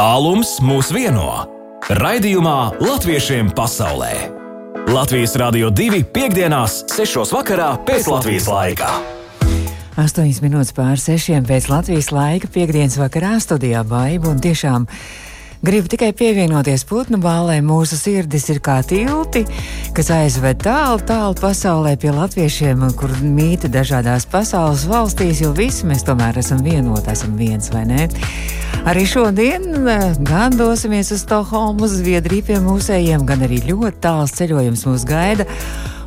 Tālums mūs vieno. Raidījumā Latviešiem pasaulē. Latvijas Rādio 2 piekdienās, 6. vakarā pēc Latvijas laika. 8 minūtes pār 6 pēc Latvijas laika piekdienas vakarā studijā Baiba un tiešām Gribu tikai pievienoties putnu bālē. Mūsu sirdis ir kā tilti, kas aizved tālu, tālu pasaulē pie latviešiem, kur mīta dažādās pasaules valstīs, jo visi mēs tomēr esam vienoti, esam viens vai ne? Arī šodien eh, gan dosimies uz Stokholmu, Zviedriju pie mūsējiem, gan arī ļoti tāls ceļojums mūs gaida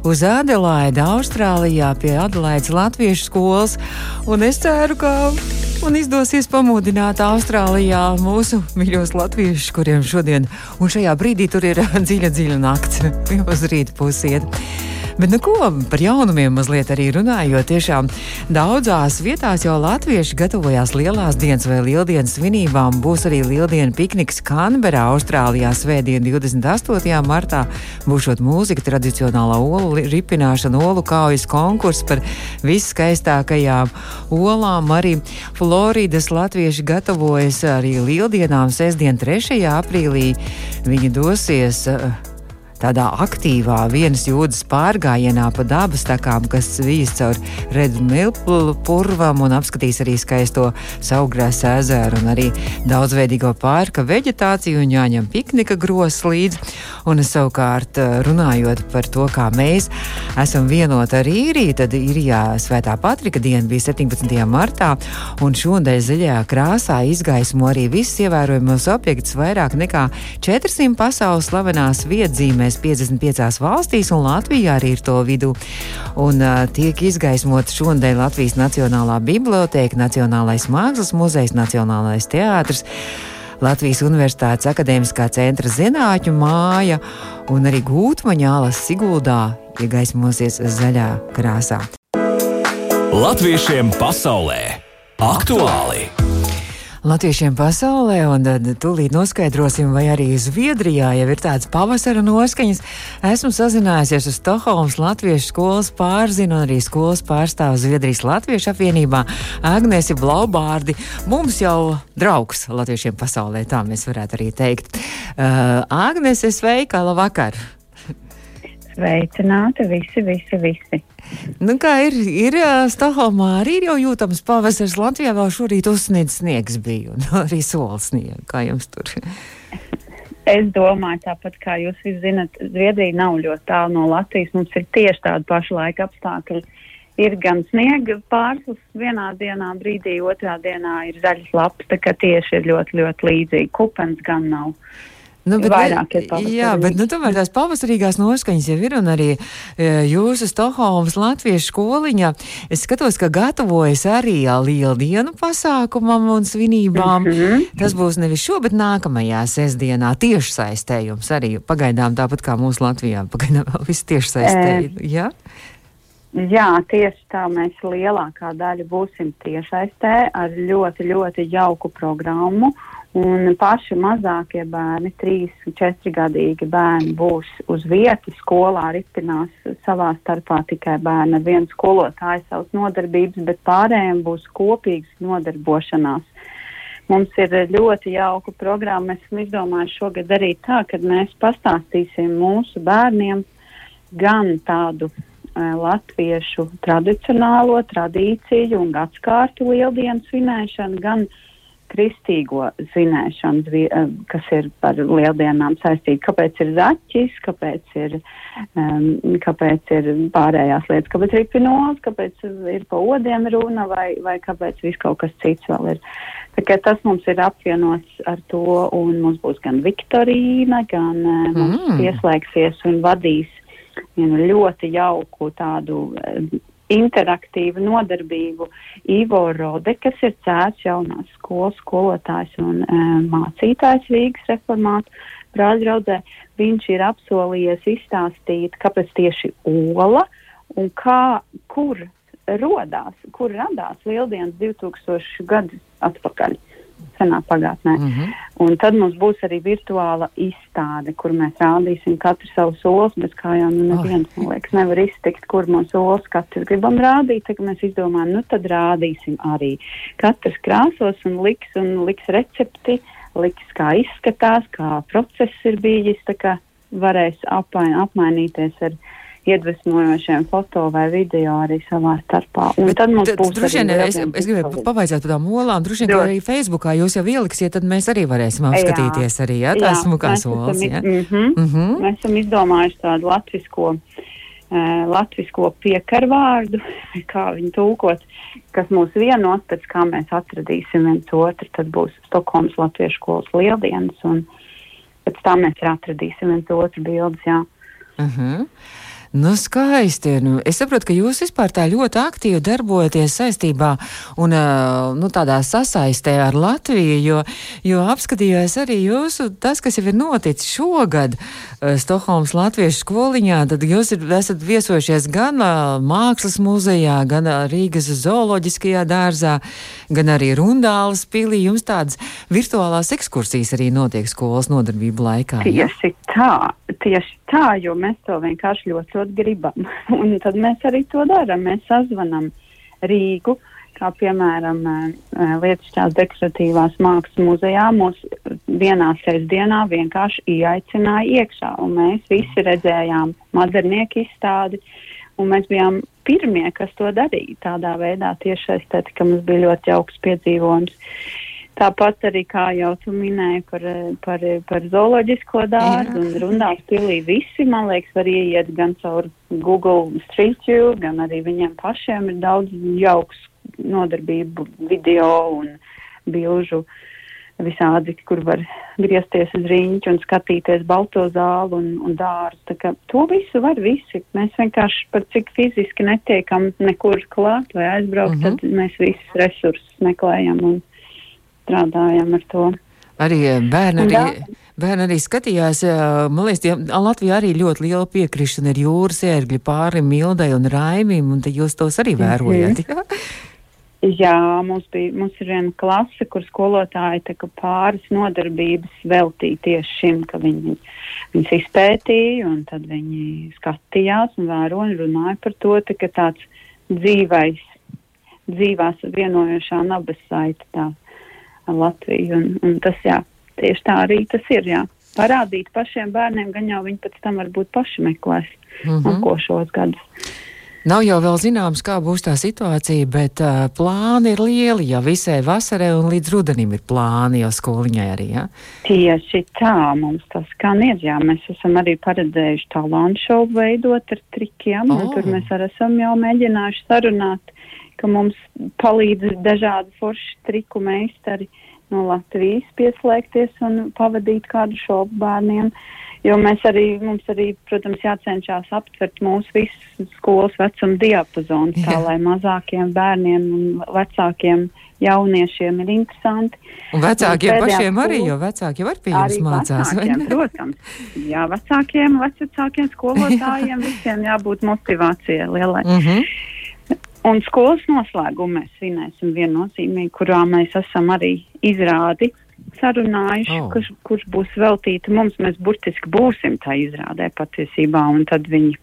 uz Adelaidi, Austrālijā, pie Adelaides Latviešu skolas. Un es ceru, ka man izdosies pamudināt Austrālijā mūsu mīļos latviešus, kuriem šodien un šajā brīdī tur ir dziļa, dziļa nakts, jau uz rīta pusiet. Bet, nu, ko par jaunumiem mazliet arī runājot, tiešām daudzās vietās jau latvieši gatavojās lielās dienas vai lieldienas svinībām. Būs arī lieldienu pikniks Kanberā, Austrālijā, svētdien 28. martā. Būšot mūzika, tradicionālā olu ripināšana, olu kaujas konkurss par viskaistākajām olām. Arī Floridas latvieši gatavojas arī lieldienām, sestdien 3. aprīlī. Viņi dosies. Uh, tādā aktīvā vienas jūdas pārgājienā pa dabas takām, kas vijas caur redzu milpulu purvam un apskatīs arī skaisto saugrās ezeru un arī daudzveidīgo pārka veģetāciju un jāņem piknika gros līdzi. Un savukārt eh, runājot par to, kā mēs esam vienoti ar īriju, tad īrijā Svētā Patrika diena bija 17. martā, un šodien zaļajā krāsā izgaismo arī visus ievērojamos objektus vairāk nekā 400 pasaules slavenās vietzīmēs darbojas 55 valstīs, un Latvijā arī ir to vidū. Un, uh, tiek izgaismota šodien Latvijas Nacionālā biblioteka, Nacionālais mākslas muzejs, Nacionālais teātris. Latvijas Universitātes akadēmiskā centra zinātņu māja un arī gūtmaņālas Siguldā iegaismosies zaļā krāsā. Latviešiem pasaulē aktuāli! Latviešiem pasaulē, un tad tūlīt noskaidrosim, vai arī Zviedrijā jau ir tāds pavasara noskaņas. Esmu sazinājusies ar Stokholmas Latviešu skolas pārzinu un arī skolas pārstāvu Zviedrijas Latviešu apvienībā Agnēsi Blaubārdi. Mums jau draugs latviešiem pasaulē, tā mēs varētu arī teikt. Uh, Agnēsi, sveika, labvakar! Sveicināti visi, visi, visi. Nu, kā ir, ir Stokholmā arī ir jau jūtams pavasaris. Latvijā vēl šorīt uzsniedz sniegs bija un arī solis sniega. Kā jums tur? Es domāju, tāpat kā jūs visi zinat, Zviedrija nav ļoti tālu no Latvijas. Mums ir tieši tādi paši laika apstākļi. Ir gan sniega pārslas vienā dienā, brīdī, otrā dienā ir zaļas lapas, tā kā tieši ir ļoti, ļoti līdzīgi. Kupens gan nav. Nu, bet, vairāk ir pavasarīgi. Jā, bet nu, tomēr tās pavasarīgās noskaņas jau ir un arī e, jūsu Stokholmas latviešu skoliņa. Es skatos, ka gatavojas arī lieldienu pasākumam un svinībām. Mm -hmm. Tas būs nevis šo, bet nākamajā sestdienā tieši saistējums arī pagaidām tāpat kā mūsu Latvijā. Pagaidām vēl viss tieši saistējums. E ja? Jā, tieši tā mēs lielākā daļa būsim tiešaistē ar ļoti, ļoti jauku programmu. Un paši mazākie bērni, 3-4 gadīgi bērni, būs uz vietas, skolā ripinās savā starpā tikai bērni ar vienu skolotāju savas nodarbības, bet pārējiem būs kopīgas nodarbošanās. Mums ir ļoti jauka programma. Mēs esam izdomājuši šogad darīt tā, ka mēs pastāstīsim mūsu bērniem gan tādu uh, latviešu tradicionālo tradīciju un gadskārtu lieldienu svinēšanu, gan uh, kristīgo zināšanu, eh, kas ir par lieldienām saistīta. Kāpēc ir zaķis, kāpēc ir, um, kāpēc ir pārējās lietas, kāpēc ir pinols, kāpēc ir pa odiem runa vai, vai kāpēc viss kaut kas cits vēl ir. Tas mums ir apvienots ar to, un mums būs gan Viktorīna, gan uh, mums mm. pieslēgsies un vadīs vienu ļoti jauku tādu uh, interaktīvu nodarbību Ivo Rode, kas ir cēts jaunās skolas skolotājs un e, mācītājs Rīgas reformātu brāļraudzē. Viņš ir apsolījies izstāstīt, kāpēc tieši ola un kā, kur rodās, kur radās Lieldienas 2000 gadus atpakaļ senā pagātnē. Mm -hmm. Un tad mums būs arī virtuāla izstāde, kur mēs rādīsim katru savu solis, bez kā jau nu neviens, oh. liekas, nevar iztikt, kur mūsu solis katrs gribam rādīt, tad mēs izdomājam, nu tad rādīsim arī. Katrs krāsos un liks un liks recepti liks, kā izskatās, kā process ir bijis. Varēs apmain, apmainīties ar iedvesmojošiem foto vai video arī savā starpā. Un Bet, tad mums būs droši vien, es, es gribēju pavaicāt par tām olām, droši vien, ka arī Facebookā jūs jau ieliksiet, tad mēs arī varēsim apskatīties jā. arī, jā, tās smukās olas. Jā. Mm -hmm, mm -hmm. Mēs esam izdomājuši tādu latvisko, uh, latvisko piekarvārdu, kā viņu tūkot, kas mūs vienos, pēc kā mēs atradīsim viens otru, tad būs Stokholmas latviešu skolas lieldienas, un pēc tā mēs atradīsim viens otru bildes, jā. Uh -huh. Nu, skaisti. Nu, es saprotu, ka jūs vispār tā ļoti aktīvi darbojaties saistībā un nu, tādā sasaistē ar Latviju, jo, jo apskatījos arī jūsu, tas, kas jau ir noticis šogad Stokholmas Latviešu skoliņā, tad jūs ir, esat viesojušies gan Mākslas muzejā, gan Rīgas zooloģiskajā dārzā, gan arī Rundālas pilī. Jums tādas virtuālās ekskursijas arī notiek skolas nodarbību laikā. Tieši tā, tieši tā, jo mēs to vienkārši ļoti ļoti gribam. Un tad mēs arī to darām. Mēs sazvanām Rīgu, kā piemēram Lietušķās dekoratīvās mākslas muzejā. Mūs vienā sestdienā vienkārši ieaicināja iekšā, un mēs visi redzējām modernieku izstādi. Un mēs bijām pirmie, kas to darīja tādā veidā, tieši aizstāt, ka mums bija ļoti jauks piedzīvojums. Tāpat arī, kā jau tu minēji par, par, par zooloģisko dārzu un rundās pilī, visi, man liekas, var ieiet gan caur Google Street View, gan arī viņiem pašiem ir daudz jauks nodarbību video un bilžu visādi, kur var griezties uz rīņķu un skatīties balto zālu un, un dārzu. Tā kā to visu var visi. Mēs vienkārši par cik fiziski netiekam nekur klāt vai aizbraukt, uh -huh. tad mēs visus resursus meklējam un strādājam ar to. Arī eh, bērni arī, bērni arī skatījās, eh, man liekas, Latvijā arī ļoti liela piekrišana ir jūras ērgļi pāri Mildai un Raimim, un te jūs tos arī vērojat. Mm -hmm. Jā, mums, bija, mums ir viena klase, kur skolotāji pāris nodarbības veltīja tieši šim, ka viņi viņas izpētīja, un tad viņi skatījās un vēroja un runāja par to, tā, ka tāds dzīvais, dzīvās vienojošā nabas saita tā Latviju. Un, un tas, jā, tieši tā arī tas ir. Jā. Parādīt pašiem bērniem, gan jau viņi pēc tam varbūt paši meklēs mm -hmm. nākošos gadus. Nav jau vēl zināms, kā būs tā situācija, bet uh, plāni ir lieli. Ja visai vasarai un līdz rudenim ir plāni jau skoliņai arī. Ja? Tieši tā mums tas skan ir. Jā, mēs esam arī paredzējuši talantu šovu veidot ar trikiem. Oh. Tur mēs arī esam jau mēģinājuši sarunāt ka mums palīdz dažādi forši triku meistari no Latvijas pieslēgties un pavadīt kādu šobu bērniem. Jo mēs arī, mums arī, protams, jācenšas aptvert mūsu visu skolas vecuma diapazonu, tā lai mazākiem bērniem un vecākiem jauniešiem ir interesanti. Un vecākiem un pašiem arī, jo vecāki jau ar pie jums mācās, vai ne? Protams, jā, vecākiem, vecākiem skolotājiem visiem jābūt motivācijai lielai. Mm -hmm. Un skolas noslēgumu mēs svinēsim viennozīmīgi, kurā mēs esam arī izrādi sarunājuši, oh. kurš, kurš būs veltīta mums. Mēs burtiski būsim tā izrādē patiesībā, un tad viņi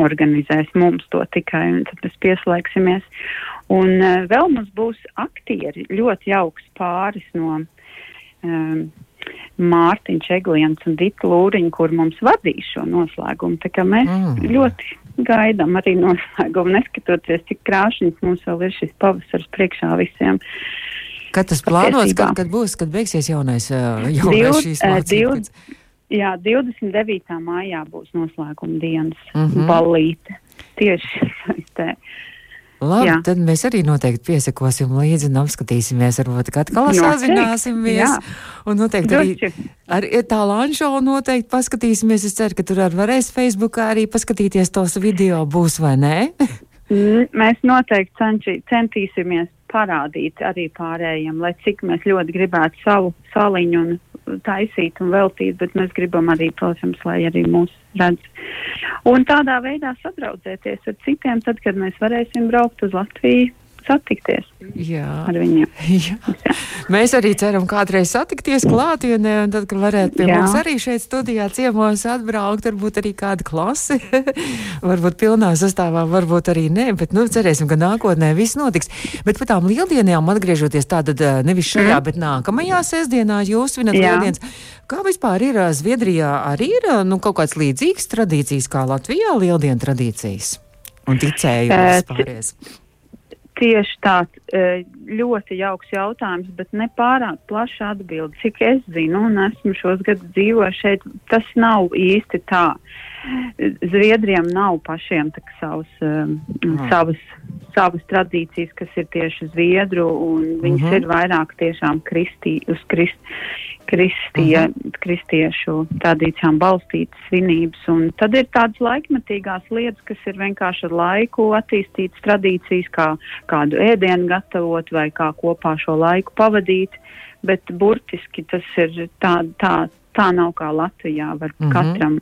organizēs mums to tikai, un tad mēs pieslēgsimies. Un uh, vēl mums būs aktieri, ļoti jauks pāris no um, Mārtiņš Egliens un Dita Lūriņa, kur mums vadīs šo noslēgumu. Tā kā mēs mm. ļoti gaidām arī noslēgumu, neskatoties, cik krāšņs mums vēl ir šis pavasars priekšā visiem. Kad tas plānots, kad, kad būs, kad beigsies jaunais, jaunais šīs mācības? Jā, 29. maijā būs noslēguma dienas mm -hmm. ballīte. Tieši saistē. Labi, jā. tad mēs arī noteikti piesakosim līdzi un apskatīsimies, varbūt atkal sazināsimies. Un noteikti Droši. arī ar tā lanšo noteikti paskatīsimies. Es ceru, ka tur arī varēs Facebookā arī paskatīties tos video, būs vai nē? Mēs noteikti cenči, centīsimies parādīt arī pārējiem, lai cik mēs ļoti gribētu savu saliņu un taisīt un veltīt, bet mēs gribam arī, protams, lai arī mūs redz. Un tādā veidā sadraudzēties ar citiem, tad, kad mēs varēsim braukt uz Latviju satikties Jā. ar viņiem. Jā. Mēs arī ceram kādreiz satikties klātienē, un tad, kad varētu pie Jā. mums arī šeit studijā ciemos atbraukt, varbūt arī kāda klase, varbūt pilnā sastāvā, varbūt arī nē, bet, nu, cerēsim, ka nākotnē viss notiks. Bet par tām lieldienām atgriežoties tātad nevis šajā, bet nākamajā sestdienā jūs svinat Jā. lieldienas. Kā vispār ir Zviedrijā arī ir, nu, kaut kāds līdzīgs tradīcijas kā Latvijā lieldienu tradīcijas? Un ticējums vispārējais. Tieši tāds e, ļoti jauks jautājums, bet ne pārāk plaša atbilde. Cik es zinu, un esmu šos gadus dzīvojis šeit, tas nav īsti tā. Zviedriem nav pašiem tak savas, um, Ah. savas, savas tradīcijas, kas ir tieši zviedru, un viņas Mhm. ir vairāk tiešām kristī, uz krist, kristie, kristiešu tradīcijām balstītas svinības. Un tad ir tādas laikmetīgās lietas, kas ir vienkārši ar laiku attīstītas tradīcijas, kā kādu ēdienu gatavot vai kā kopā šo laiku pavadīt. Bet burtiski tas ir tā, tā, tā nav kā Latvijā. Var Mhm. mhm. katram,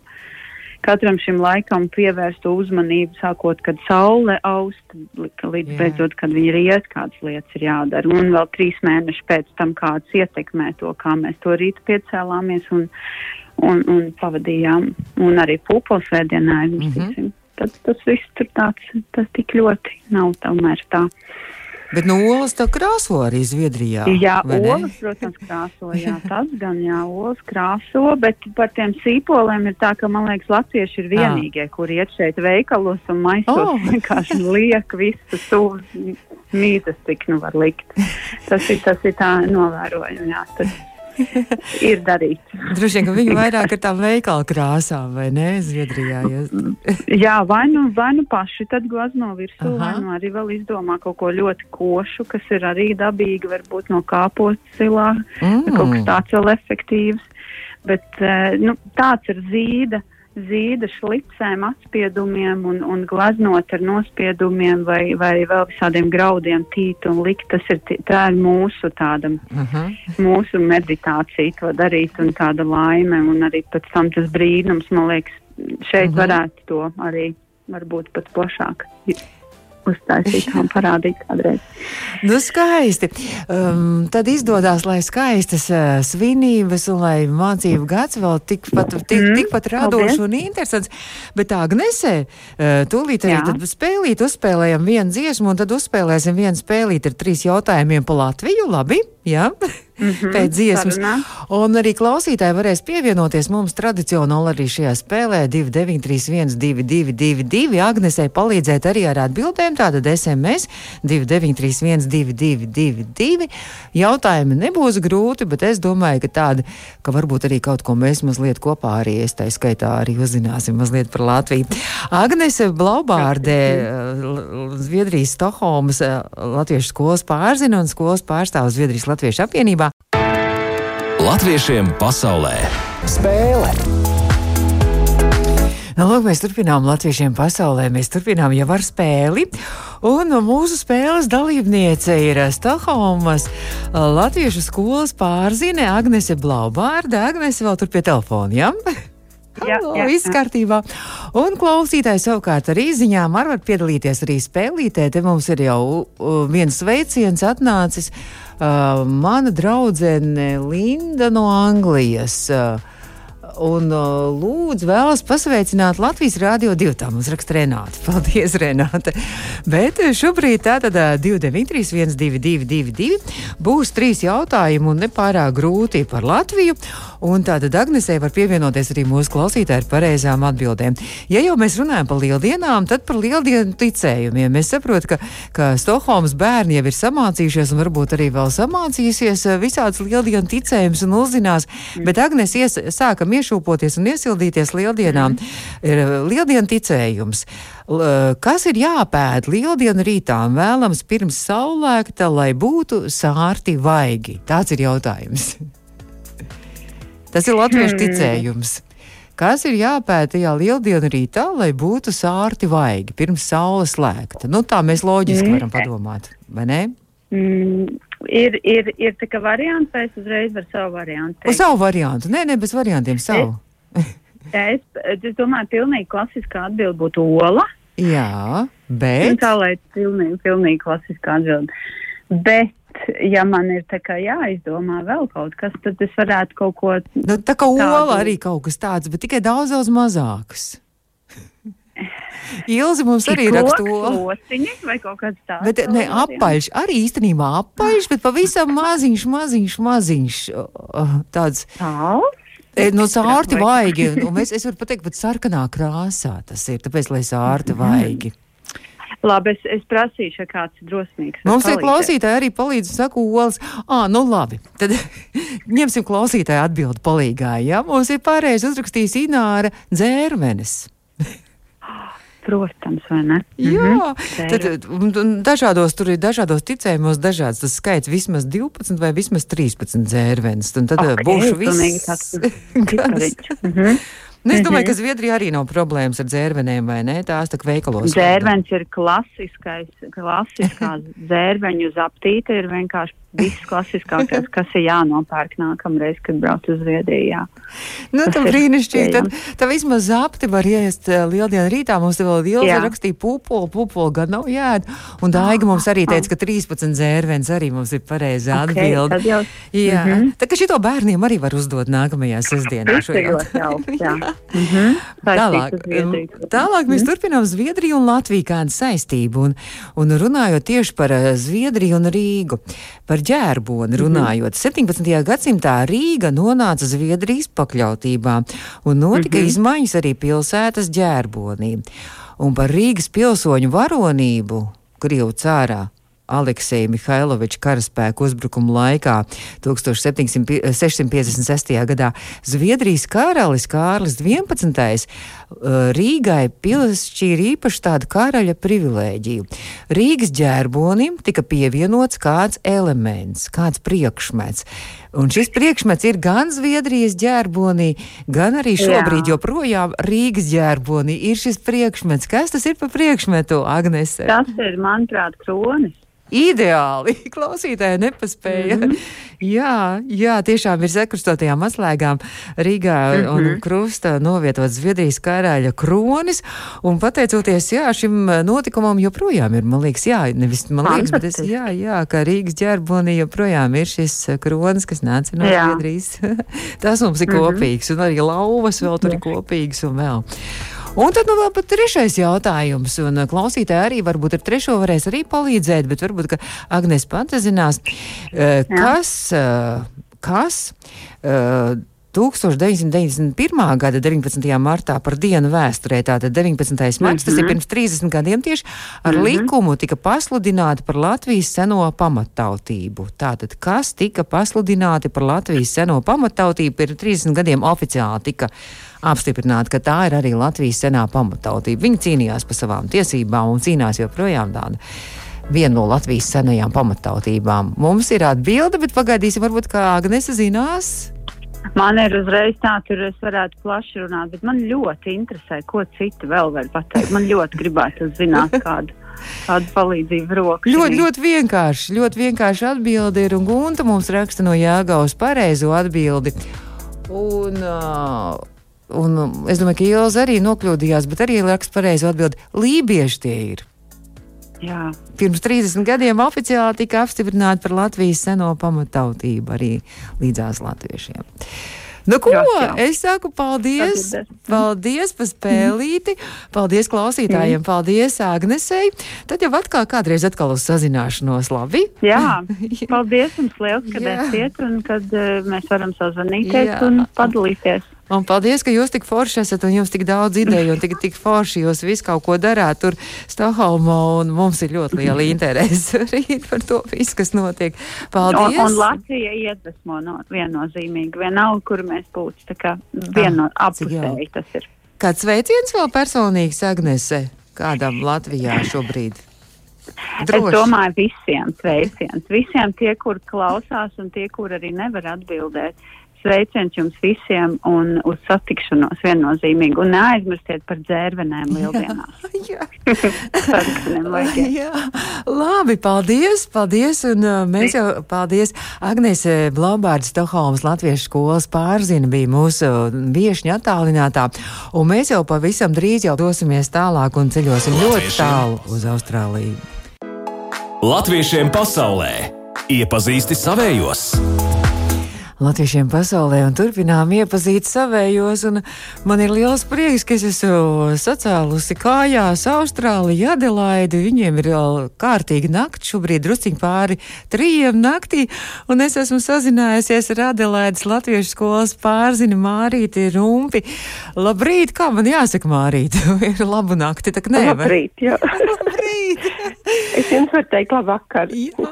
katram šim laikam pievērst uzmanību, sākot, kad saule aust, līdz Jā. beidzot, kad viņa riet, kādas lietas ir jādara. Un vēl trīs mēneši pēc tam kāds ietekmē to, kā mēs to rītu piecēlāmies un, un, un pavadījām. Un arī pūpos vēdienā aizmirsīsim. Mm -hmm. Tad tas viss tur tāds, tas tik ļoti nav tomēr tā. Bet no olas tā krāso arī Zviedrijā. Jā, olas, protams, krāso. Jā, tas gan jā, olas krāso, bet par tiem sīpoliem ir tā, ka, man liekas, latvieši ir vienīgie, kuri iet šeit veikalos un maisos Oh. vienkārši liek visu sūdz mītas, cik nu var likt. Tas ir, tas ir tā novērojumi, jā, tas ir darīts. Droši vien, ka viņi vairāk ar tām veikalu krāsām, vai ne, Zviedrijā. Ja... Jā, vai nu, vai nu paši tad glazno virsū, Aha. vai nu arī vēl izdomā kaut ko ļoti košu, kas ir arī dabīgi, varbūt no kāpostu silā. Mm. kaut kas tāds vēl efektīvs. Bet eh, nu, tāds ir zīda, zīda šlicēm, atspiedumiem un, un glaznot ar nospiedumiem vai, vai vēl visādiem graudiem tīt un likt. Tas ir, tā ir mūsu tāda, Aha. mūsu meditācija to darīt un tāda laime un arī pēc tam tas brīnums, man liekas, šeit Mhm. varētu to arī varbūt pat plašāk uztaisīt un parādīt kādreiz. Nu, skaisti. Um, tad izdodas, lai skaistas uh, svinības un lai mācību gads vēl tikpat, tik, Mm, tikpat radošs un interesants. Bet Agnese, uh, tūlīt arī Jā. tad spēlīt, uzspēlējam vienu dziesmu un tad uzspēlēsim vienu spēlīt ar trīs jautājumiem pa Latviju. Labi? Jā. Mhm, Pēc dziesmas. sarunā. Un arī klausītāji varēs pievienoties mums tradicionāli arī šajā spēlē 2931, 222, Agnesei palīdzēt arī ar atbildēm. Tātad SMS 293, 222. Jautājumi nebūs grūti, bet es domāju, ka tādi, ka varbūt arī kaut ko mēs mazliet kopā arī, es tā skaitā arī uzzināsim mazliet par Latviju. Agnese Blaubārdē, L- Zviedrijas Stokholmas Latviešu skolas pārzina un skolas pārstāvs Zviedrijas Latviešu apvienībā. Latviešiem pasaulē spēle! Nu, lūk, mēs turpinām Latviešiem pasaulē. Mēs turpinām jau ar spēli. Un mūsu spēles dalībniece ir Stokholmas Latviešu skolas pārzine Agnese Blaubārda. Agnese vēl tur pie telefona, ja? Jā, Halo, jā, viss jā. kārtībā. Un klausītāji savukārt ar izziņām var piedalīties arī spēlītē. Te mums ir jau uh, viens sveiciens atnācis. Uh, mana draudzene Linda no Anglijas. Uh, Un lūdzu, vēlas pasveicināt Latvijas Rādio 2. Tā mums raksta Renāta. Paldies, Renāta. Bet šobrīd tātad uh, 293, 1222, būs trīs jautājumi un nepārāk grūti par Latviju. Un tātad Agnesē var pievienoties arī mūsu klausītāji ar pareizām atbildēm. Ja jau mēs runājam par lieldienām, tad par lieldienu ticējumiem. Es saprotu, ka, ka Stokholmas bērni jau ir samācījušies un varbūt arī vēl samācījusies visādas lieldienu ticējumus un uzzinās. Bet Agnes ies, sākam iešūpoties un iesildīties lieldienām. Ir uh, lieldienu ticējums. Uh, kas ir jāpēd lieldienu rītām vēlams pirms saulēkta, lai būtu sārti vaigi? Tāds ir jautājums. Tas ir latviešu ticējums. Kas ir jāpēta tajā lieldienu rītā, lai būtu sārti vaigi pirms saules slēgta? Nu, tā mēs loģiski Mm. varam padomāt, vai ne? Mm, ir, ir, ir tā kā variants, vai es uzreiz varu savu variantu? Uz savu variantu. Nē, nē, bez variantiem savu. Es, es domāju, pilnīgi klasiskā atbilde būtu ola. Jā, Un bet. tā lai pilnīgi, pilnīgi klasiskā atbilde. Bet, ja man ir kā jāizdomā vēl kaut kas, tad es varētu kaut ko Nu, tā kā Tādu. ola arī kaut kas tāds, bet tikai daudz, daudz mazāks. Ilzi mums arī raksta. Lociņi vai kaut kāds tāds. Bet ne apaļš, arī īstenībā apaļš, bet pavisam maziņš, maziņš, maziņš. Tāds Tāls? e, no sārti vaigi. Un es, es varu pateikt, pat sarkanā krāsā tas ir, tāpēc, lai sārti vaigi. Labi, es, es prasīšu, ja kāds ir drosmīgs. Mums ir klausītāji arī palīdz, saka, olas. Ā, nu labi, tad ņemsim klausītāju atbildi palīgā. Jā, mums ir pareizi uzrakstījis Ināra dzērmenes. Protams, vai ne? Jā, Mhm. tad dažādos tur ir dažādos ticējumos dažāds tas skaits vismaz 12 vai vismaz 13 dzērvenes. Tad Ok, okay, būšu viss. Gan. Nu, es domāju, ka Zviedrijā arī nav problēmas ar dzērvenēm, vai ne? Tās tā veikalos. Dzērvens ir klasiskais, klasiskā dzērveņu zaptīte ir vienkārši viss klasiskākais, kas ir jānopērk nākamreiz, kad brauc uz Zviedriju. Nu, Tas brīnišķīgi. Tad, tā vismaz zapti var iest uh, lieldienu rītā. Mums te vēl Jā. rakstīja pupulu, pupulu gan nav jēd. Un Daiga mums arī teica, ka 13 dzērvens arī mums ir pareizi Ok, atbildi. tad jau- Jā, Mhm. tā kā šito bērniem arī var uzdot nākamajā sestdienā. Šo ir jā. Mhm. Tālāk, tālāk mēs turpinām Zviedriju un Latviju kādu saistību. Un, un runājot tieši par eh, Zviedriju un Rīgu, par ģērboni runājot. 17. gadsimtā Rīga nonāca Zviedrijas pakļautībā un notika izmaiņas arī pilsētas ģērbonī. Un par Rīgas pilsoņu varonību Krievu cārā. Aleksija Mihailoviča karaspēka uzbrukuma laikā 1656. gadā Zviedrijas karalis Kārlis XI. uh, Rīgai piešķīra īpaši tādu karaļa privilēģiju. Rīgas ģērbonim tika pievienots kāds elements, kāds priekšmets. Un šis priekšmets ir gan Zviedrijas ģērbonī, gan arī šobrīd Jā. joprojām Rīgas ģērbonī ir šis priekšmets. Kas tas ir par priekšmetu, Agnese? Tas ir, manuprāt, kronis. Ideāli! Klausītāji nepaspēja. Mm -hmm. Jā, jā, tiešām ir sekrustotajām atslēgām Rīgā mm -hmm. un krusta novietot Zviedrijas karaļa kronis. Un pateicoties jā, šim notikumam, joprojām ir, man liekas, jā, nevis man liekas, bet es, jā, jā, ka Rīgas ģerbonī joprojām ir šis kronis, kas nāca no Jā. Zviedrijas. Tas mums ir kopīgs, un arī lauvas vēl tur ir kopīgs un vēl. Un tad nu, vēl pat trešais jautājums, un uh, klausītāji arī varbūt ar trešo varēs arī palīdzēt, bet varbūt, ka Agnēs pati zinās, uh, kas, uh, kas uh, 1991. gada 19. martā par dienu vēsturē, tātad 19. marts, mm -hmm. tas ir pirms 30 gadiem tieši, ar mm -hmm. likumu tika pasludināti par Latvijas seno pamattautību. Tātad, kas tika pasludināti par Latvijas seno pamattautību, pirms 30 gadiem oficiāli tika apstiprināti, ka tā ir arī Latvijas senā pamattautība. Viņi cīnījās par savām tiesībām un cīnās joprojām tāda. Viena no Latvijas senajām pamatautībām. Mums ir atbilde, bet pagaidīsim, varbūt kā Agnese zinās. Man ir uzreiz tā, tur es varētu plaši runāt, bet man ļoti interesē, ko citi vēl var pateikt. Man ļoti gribētu zināt kādu, kādu palīdzību roku. Ļoti, ļoti vienkārši, ļoti vienkārši atbildi ir, un Gunta mums raksta no Jāgaus pareizo atbildi. Un, uh, un um, es domāju, ka Ilza arī nokļūdījās, bet arī raksta pareizo atbildi. Lībieši tie ir. Jā, Pirms 30 gadiem oficiāli tika apstiprināta par Latvijas seno pamatautību arī līdzās latviešiem. Nu, ko? Jā, jā. Es saku paldies. Paldies par spēlīti. Paldies klausītājiem. Paldies Agnesei. Tad jau atkal kādreiz atkal uz sazināšanos. Labi? Jā. paldies jums liels, ka esat un kad uh, mēs varam sazvanīties Jā. un padalīties. Un paldies, ka jūs tik forši esat un jums tik daudz ideju un tik, tik forši jūs visu kaut ko darāt tur Stokholmā un mums ir ļoti liela interese arī par to visu, kas notiek. Paldies! Un, un Latvija iedvesmo no, viennozīmīgi, vienalga, kur mēs būtu. Tā kā vieno Ah, apusēji tas ir. Kāds sveiciens vēl personīgs Agnese kādam Latvijā šobrīd? Es domāju, visiem sveiciens. Visiem tie, kur klausās un tie, kur arī nevar atbildēt. Sveiciens jums visiem un uz satikšanos viennozīmīgi. Un neaizmirstiet par dzērvenēm lieldienās. Jā, jā. jā. labi, paldies, paldies. Un uh, mēs jau, paldies, Agnese Blaumbārda Stokholmas Latviešu skolas pārzina bija mūsu viešņa attālinātā. Un mēs jau pavisam drīz jau dosimies tālāk un ceļosim ļoti tālu uz Austrāliju. Latviešiem pasaulē iepazīsti savējos! Latviešiem pasaulē un turpinām iepazīt savējos. Man ir liels prieks, ka es esmu sacēlusi kājās Austrāliju, Adelaidi. Viņiem ir kārtīgi nakti, šobrīd drusciņi pāri trījiem naktī, un es esmu sazinājusies ar Adelaides latviešu skolas pārzini Mārīti Rumpi. Labrīt, kā man jāsaka Mārīti? ir labu nakti, tak nevar. Labrīt, jā. Labrīt. Es jums varu teikt labvakar. jā.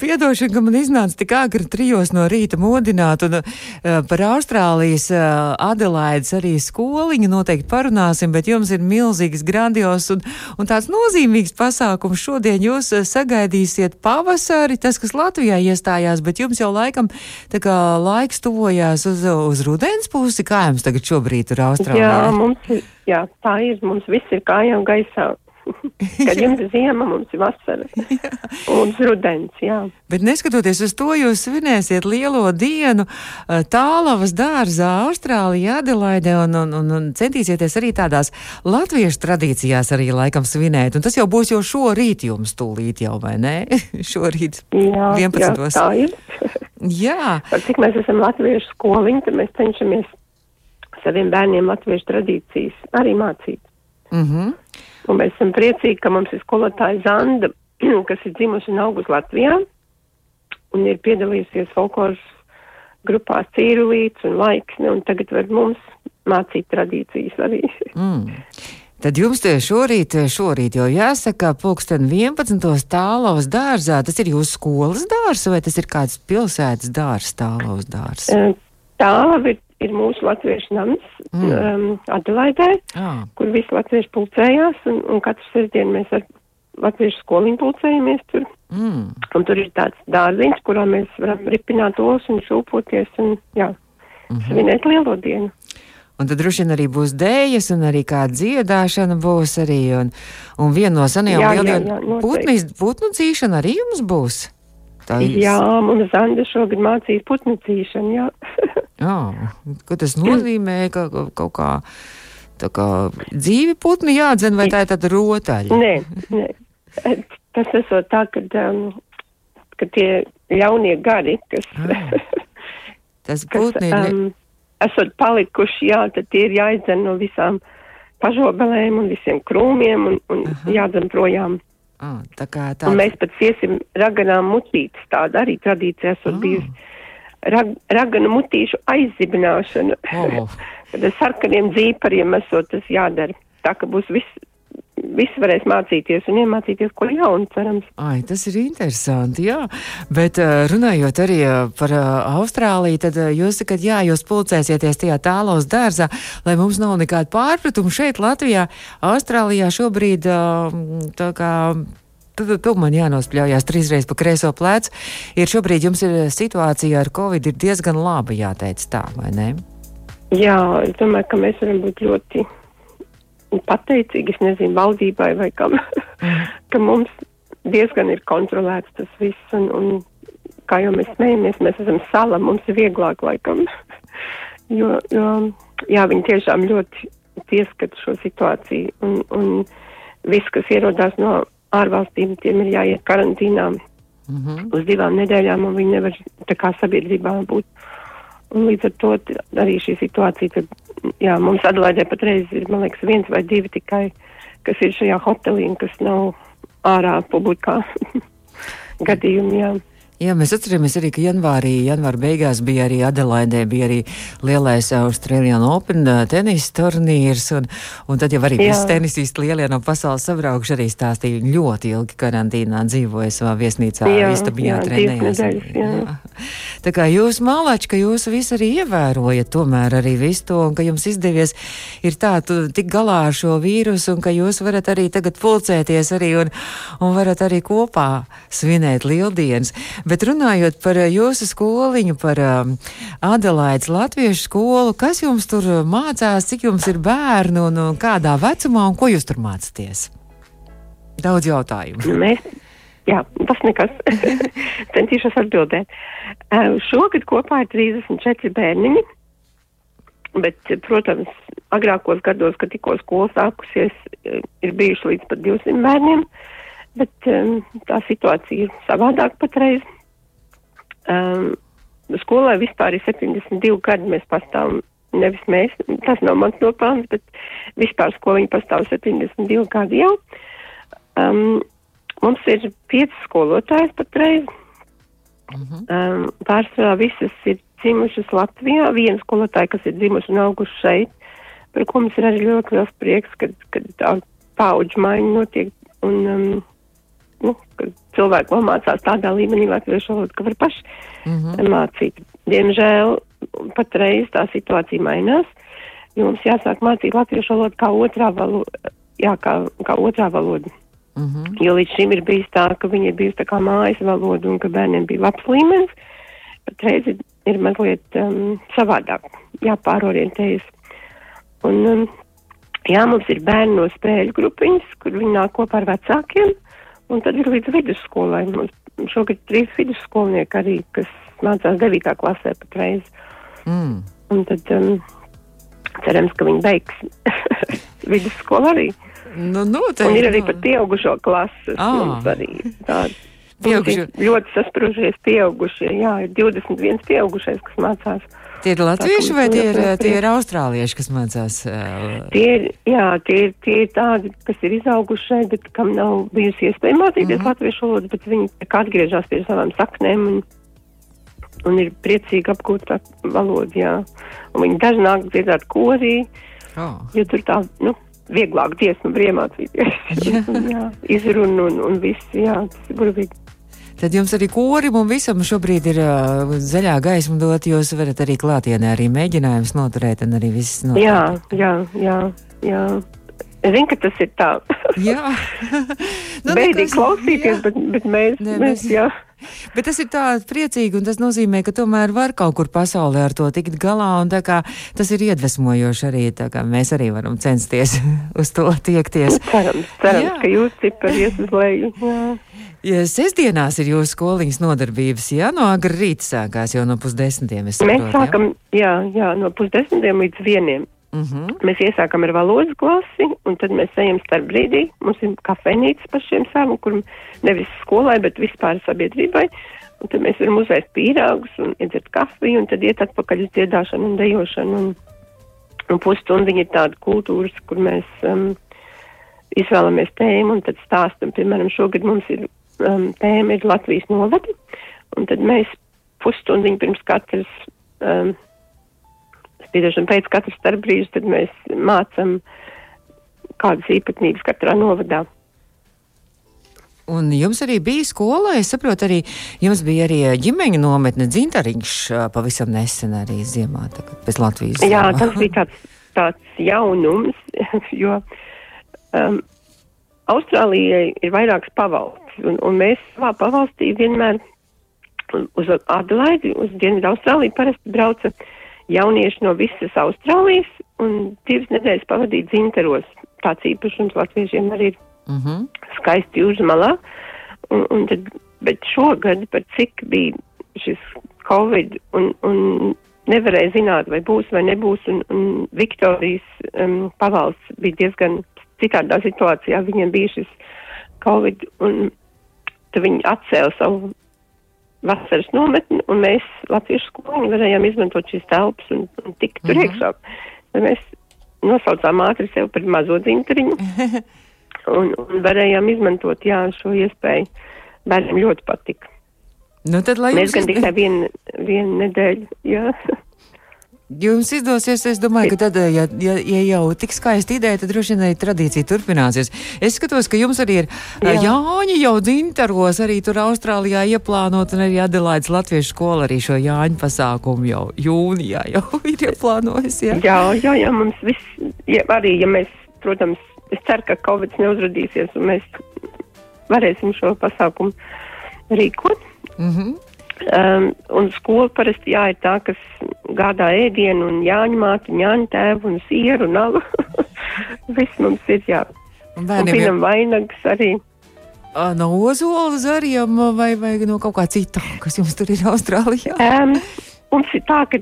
Piedošana, ka man iznāca tik agri trijos no rīta modināt. Un uh, par Austrālijas uh, Adelaides arī skoliņu noteikti parunāsim, bet jums ir milzīgs, grandios un, un tāds nozīmīgs pasākums. Šodien jūs uh, sagaidīsiet pavasari, tas, kas Latvijā iestājās, bet jums jau laikam tā kā laiks tuvojās uz, uz rudens pusi. Kā jums tagad šobrīd ir Austrālijā? Jā, mums jā, tā ir, mums viss ir kājām gaisā. Kad jums ir ziema, mums ir vasara un rudens. Jā. Bet neskatoties uz to, jūs svinēsiet lielo dienu tālavas dārzā Austrālijā, Adelaide un, un, un, un centīsieties arī tādās latviešu tradīcijās arī laikam svinēt. Un tas jau būs jau šorīt jums tūlīt jau, vai ne? šorīt jā, 11. Jā, tā ir. jā. Par cik mēs esam latviešu skoliņi, tad mēs cenšamies saviem bērniem latviešu tradīcijas arī mācīt. Mm -hmm. Un mēs esam priecīgi, ka mums ir skolotāja Zanda, kas ir dzimusi un augus Latvijā un ir piedalījusies folkloras grupās Cīrulīts un Laiksne, un tagad var mums mācīt tradīcijas arī. Mm. Tad jums šorīt, šorīt jau jāsaka, pulksten 11. tālaus dārzā, tas ir jūsu skolas dārs vai tas ir kāds pilsētas dārs, tālaus dārs? Tālava ir ir mūsu latviešu nams mm. um, Adelaidē, ah. kur visi latvieši pulcējās, un, un katru sestdienu mēs ar latviešu skoliņu pulcējamies tur. Mm. Un tur ir tāds dārziņš, kurā mēs varam ripināt olas un šūpoties un, jā, mm -hmm. svinēt lielo dienu. Un tad droši vien arī būs dēļas, un arī kāda dziedāšana būs arī. Un, un viena no senajām lieldienām - putnu dzīšana arī jums būs. Tā ir. Jā, mums Zanda šogad mācīs putnu dzīšanu, jā. jā, ko tas nozīmē, ka kaut kā, tā kā dzīvi putni jādzen, vai tā ir tāda rotaļa? Nē, nē. Tas esot tā, ka, um, ka tie jaunie gari, kas. Ah, tas putni ir. Um, esot palikuši, jā, tad tie ir jāizdzen no visām pažobelēm un visiem krūmiem un, un jādzen projām. Ah, tā kā tā. Un mēs pat iesim raganām mutītes, tāda arī tradīcija esot ah. bijusi. Rag, raganu mutīšu aizzibināšana. Oh. Kad ar sarkaniem dzīpariem esot tas jādara. Tā ka būs viss visi varēs mācīties un iemācīties ko jaunu, cerams. Ai, tas ir interesanti, jā. Bet uh, runājot arī uh, par uh, Austrāliju, tad jūs sakat, jā, jūs pulcēsieties tajā tālos dārzā, lai mums nav nekāda pārpratuma šeit Latvijā. Austrālijā šobrīd tā kā tu man jānospļaujās trīsreiz pa kreiso plecu. Ir šobrīd jums ir situācija ar covid ir diezgan laba, jāteic tā, vai ne? Jā, es domāju, ka mēs varam būt ļoti pateicīgi, es nezinu, valdībai vai kam, ka mums diezgan ir kontrolēts tas viss, un, un kā jau mēs smējamies, mēs esam sala, mums ir vieglāk laikam, jo, jo, jā, viņi tiešām ļoti pieskat šo situāciju, un, un viss, kas ierodās no ārvalstīm, tiem ir jāiet karantīnā mm -hmm. uz divām nedēļām, un viņi nevar tā kā sabiedrībā būt. Un līdz ar to arī šī situācija, jā, mums Adelaidē patreiz ir, man liekas, viens vai divi tikai, kas ir šajā hotelī kas nav ārā publikā gadījumi, jā. Jā, mēs atceramies arī, ka janvārī, janvāra beigās bija arī Adelaidē, bija arī lielais Australian Open tenisa turnīrs, un, un tad jau arī visi tenisisti lielie no pasaules sabraukuši arī stāstīja ļoti ilgi karantīnā dzīvoja savā viesnīcā, istabijā trenējās. Tā kā jūs mālači, ka jūs visi arī ievērojat tomēr arī visu to, un ka jums izdevies ir tā, tu tik galā ar šo vīrusu, un ka jūs varat arī tagad pulcēties arī un, un varat arī kopā svinēt lieldienas. Bet runājot par jūsu skoliņu, par um, Adelaides latviešu skolu, kas jums tur mācās, cik jums ir bērnu un, kādā vecumā un ko jūs tur mācāties? Daudz jautājumu. Mēs, jā, tas nekas. Centīšos atbildēt. Šogad kopā ir 34 bērniņi. Bet, protams, agrākos gados, kad tikko skola sākusies, ir bijuši līdz pat 200 bērniem, bet um, tā situācija ir savādāk patreiz. Um, skolai vispār ir 72 gadi, mēs pastāvam, nevis mēs, tas nav mans nopelns, bet vispār skoliņa pastāv 72 gadi jau. Um, mums ir 5 skolotājas patreiz. Uh -huh. um, pārsvarā visas ir dzimušas Latvijā, viena skolotāja, kas ir dzimuši un auguši šeit, par ko mums ir arī ļoti liels prieks, kad, kad tā paudžu maiņa notiek un, um, kad cilvēki mācās tādā līmenī latviešu valodu, ka var paši mm -hmm. mācīt. Diemžēl patreiz tā situācija mainās, jo mums jāsāk mācīt latviešu valodu kā otrā valoda, jā, kā, kā otrā valoda. Mm -hmm. Jo līdz šim ir bijis tā, ka viņi ir bijusi tā kā mājas valoda un ka bērniem bija labs līmenis. Patreiz ir ir mazliet um, savādāk, jāpārorientējas. Un, um, jā, mums ir bērni no spēļu grupiņas, kur viņi nāk kopā ar vecākiem, un tad ir līdz vidusskolai. Mums šogad trīs vidusskolnieki arī, kas mācās devītā klasē patreiz. Mm. Un tad um, cerams, ka viņi beigs vidusskolu arī. Nu, noteikti. Un ir arī pat pieaugušo klases. Ah. Pieaugušie. Ļoti saspružies pieaugušie, jā, ir 21 pieaugušais, kas mācās. Tie ir latvieši vai tie ir, tie ir austrālieši, kas mācās? Uh... Tie ir, jā, tie ir, tie ir tādi, kas ir izauguši šeit, bet kam nav bijusi iespēja mācīties mm -hmm. latviešu valodu, bet viņi atgriežas pie savām saknēm un, un ir priecīgi apgūt tā valodu, jā. Un viņi daži nāk dziedāt korī, oh. jo tur tā, nu, vieglāk dziesmu briemācīties. jā. jā, izrunu un, un viss, jā, tas ir burvīgi. Tad jums arī korim un visam šobrīd ir uh, zaļā gaisma dot, jūs varat arī klātienē arī mēģinājums noturēt un arī viss noturēt. Jā, jā, jā, jā. Zinu, ka tas ir tā. jā. nu, Beidīgi klausīties, jā. bet, bet mēs, ne, mēs, mēs, jā. Bet tas ir tā priecīgi, un tas nozīmē, ka tomēr var kaut kur pasaulē ar to tikt galā, un tā kā tas ir iedvesmojoši arī, tā kā mēs arī varam censties uz to tiekties. Cerams, cerams, jā. ka jūs cipari ies uz leju. Ja sestdienās ir jūsu skoliņas nodarbības, jā, no agra rīta sākās jau no pusdesmitiem. Saprotu, mēs sākam, jā, jā, no pusdesmitiem līdz vieniem. Mhm. -huh. Mēs iesākam ar valodas klasi, un tad mēs ejam starp brīdī. Mums ir kafejnīca pašiem savam, kur nevis skolai, bet vispār sabiedrībai. Un tad mēs varam uzvērt pīrāgus un iedzert kafiju, un tad iet atpakaļ uz dziedāšanu un dejošanu. Un, un pusstundiņa ir tāda kultūras, kur mēs um, izvēlamies tēmu un tad stāstam. Piemēram, šogad mums ir um, tēma ir Latvijas novadi, un tad mēs pusstundiņu pirms katras um, spīdošana pēc katras starpbrīža, tad mēs mācam kādas īpatnības katrā novadā. Un jums arī bija skola, es saprotu, arī jums bija arī ģimeņa nometne dzintariņš pavisam nesen arī ziemā, tagad pēc Latvijas. Jā, tas bija tāds, tāds jaunums, jo um, Austrālijai ir vairākas pavalsts, un, un mēs savā pavalstī vienmēr uz Adelaidi, uz Dienvidu Austrāliju parasti brauca uh, jaunieši no visas Austrālijas un divas nedēļas pavadīja dzinteros. Tāds īpašums latviešiem arī ir uh mhm. -huh. skaisti uzmalā. Un, un tad, bet šogad, par cik bija šis Covid un, un nevarēja zināt, vai būs vai nebūs, un, un Viktorijas um, pavalsts bija diezgan citādā situācijā. Viņiem bija šis Covid, un viņi atcēla savu vasaras nometni, un mēs latviešu skoliņi varējām izmantot šīs telpas un, un tikt tur -hmm. iekšā. Mēs nosaucām ātri sev par mazo dzintariņu un, un varējām izmantot, jā, šo iespēju. Bērniem ļoti patika. Nu, tad, mēs gan tikai vienu, vienu nedēļu, jā. Jums izdosies, es domāju, ka tad, ja, ja, ja jau tik skaista ideja, tad droši vien tradīcija turpināsies. Es skatos, ka jums arī ir Jā. Jāņi jau dzintaros, arī tur Austrālijā ieplānot, un arī Adelaides Latviešu skola arī šo Jāņu pasākumu jau jūnijā jau ir ieplānojis. Jā, jā, jā, jā mums viss, ja, arī, ja mēs, protams, es ceru, ka Covid neuzradīsies, un mēs varēsim šo pasākumu rīkot. Mm -hmm. Um, un skola parasti jā, ir tā, kas gādā ēdienu un jāņa mātu, jāņa tēvu un sieru un alu. Viss mums ir jā. Un bērniem pinam vainags arī. no ozola zariem vai, vai no kaut kā cita, kas jums tur ir Austrālijā? Um, mums ir tā, ka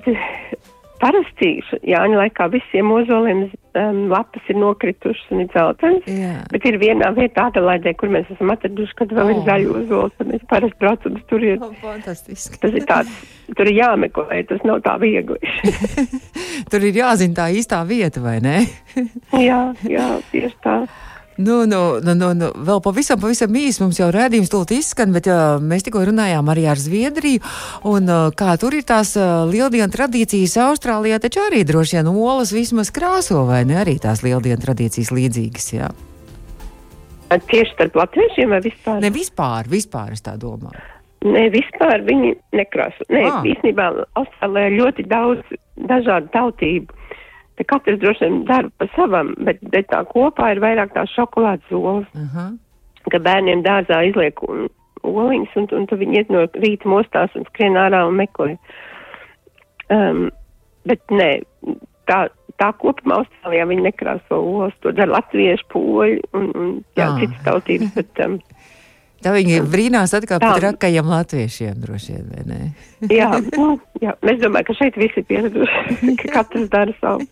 parasti Jāņa laikā visiem ozoliem um, lapas ir nokritušas un ir dzeltenas. Jā. Bet ir vienā vietā, Adelaidē, kur mēs esam atraduši, kad vēl Oh. ir zaļi ozols, tad mēs parasti braucam uz turieni. Oh, fantastiski. Tas ir tāds, tur ir jāmeklē, tas nav tā viegli. Tur ir jāzina tā īstā vieta, vai ne? jā, jā, tieši tā. Nu, nu, nu, nu, nu, vēl pavisam, pavisam īsi mums jau rādījums tūlīt izskan, bet uh, mēs tikko runājām arī ar Zviedriju, un uh, kā tur ir tās uh, lieldienu tradīcijas Austrālijā, taču arī droši vien olas vismaz krāso, vai ne, arī tās lieldienu tradīcijas līdzīgas, jā. Tieši starp latviešiem vai vispār? Ne vispār, vispār es tā domāju. Nē, vispār viņi nekrāso. Nē, Ah. īstenībā Austrālijā ļoti daudz dažādu tautību. Te katrs droši vien dara pa savam, bet, bet tā kopā ir vairāk tā šokolādes olas, Uh -huh. ka bērniem dārzā izliek un, oliņas, un, un tad viņi iet no rīta mostās un skrien ārā un meklē. Um, bet nē, tā, tā kopumā Austrālijā viņi nekrāso olas, to dara latvieši, poļi un, un jā, Ah. citas tautības, bet um, Tā viņi brīnās atkal par trakajiem latviešiem, droši vien, vai ne? Jā, nu, jā, es domāju, ka šeit visi pieraduši, ka katrs dara savu.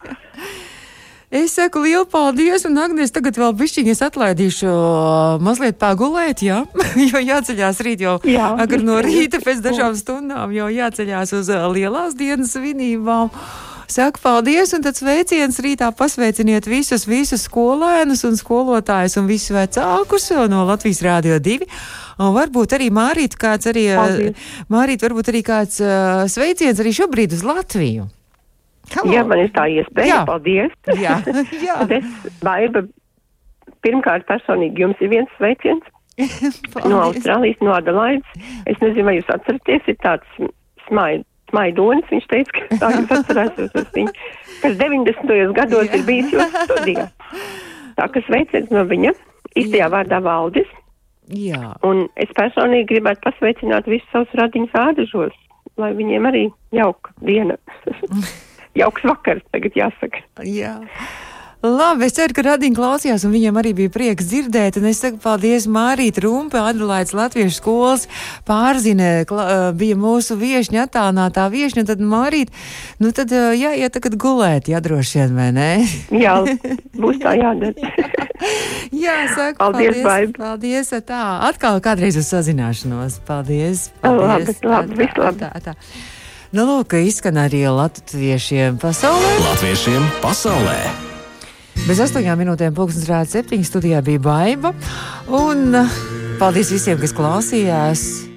Es saku lielu paldies, un Agnēs tagad vēl bišķiņi es atlaidīšu uh, mazliet pagulēt, jā, jo jāceļās rīt jau Jā. agri no rīta pēc dažām stundām, jau jāceļās uz uh, lielās dienas svinībām. Saku paldies, un tad sveiciens rītā pasveiciniet visus, visus skolēnus un skolotājas un visus vecākus no Latvijas Rādio 2. Un varbūt arī Mārīt kāds arī, uh, Paldies. Mārīt, varbūt arī kāds uh, sveiciens arī šobrīd uz Latviju. Halo. Jā, man ir tā iespēja. Jā. Paldies. Jā, jā. Es, Baiba, pirmkārt personīgi jums ir viens sveiciens no Austrālijas, no Adelaides. Es nezinu, vai jūs atceraties, ir tāds smaid, smaidonis, viņš teica, ka tā jūs atcerēsies viņu, kas 90. gados ir bijis jūsu studijā. Tā kā sveiciens no viņa, īstajā vārdā Valdis. Jā. Un es personīgi gribētu pasveicināt visus savus radiņus ādažos, lai viņiem arī jauka diena. Jauks vakars tagad jāsaka. Jā. Labi, es ceru, ka Radīna klausījās, un viņiem arī bija prieks dzirdēt. Un es saku paldies Mārīt Rumpe, Adelaide Latviešu skolas pārzine, kla, bija mūsu viešņa, attālinātā viešņa. Tad Mārīt, nu tad jāiet tagad gulēt, jā, droši vien, vai ne? Jā, būs tā jādara. jā, saku Paldies, paldies. Paldies, tā. Atkal kādreiz uz sazināšanos. Paldies. Labi, paldies. labi, viss labi. Tā, tā. Nu, lūk, izskan arī latviešiem pasaulē. Latviešiem pasaulē! Bez astoņām minūtēm pulkstenis rāda septiņas studijā bija baiva. Un uh, paldies visiem, kas klausījās.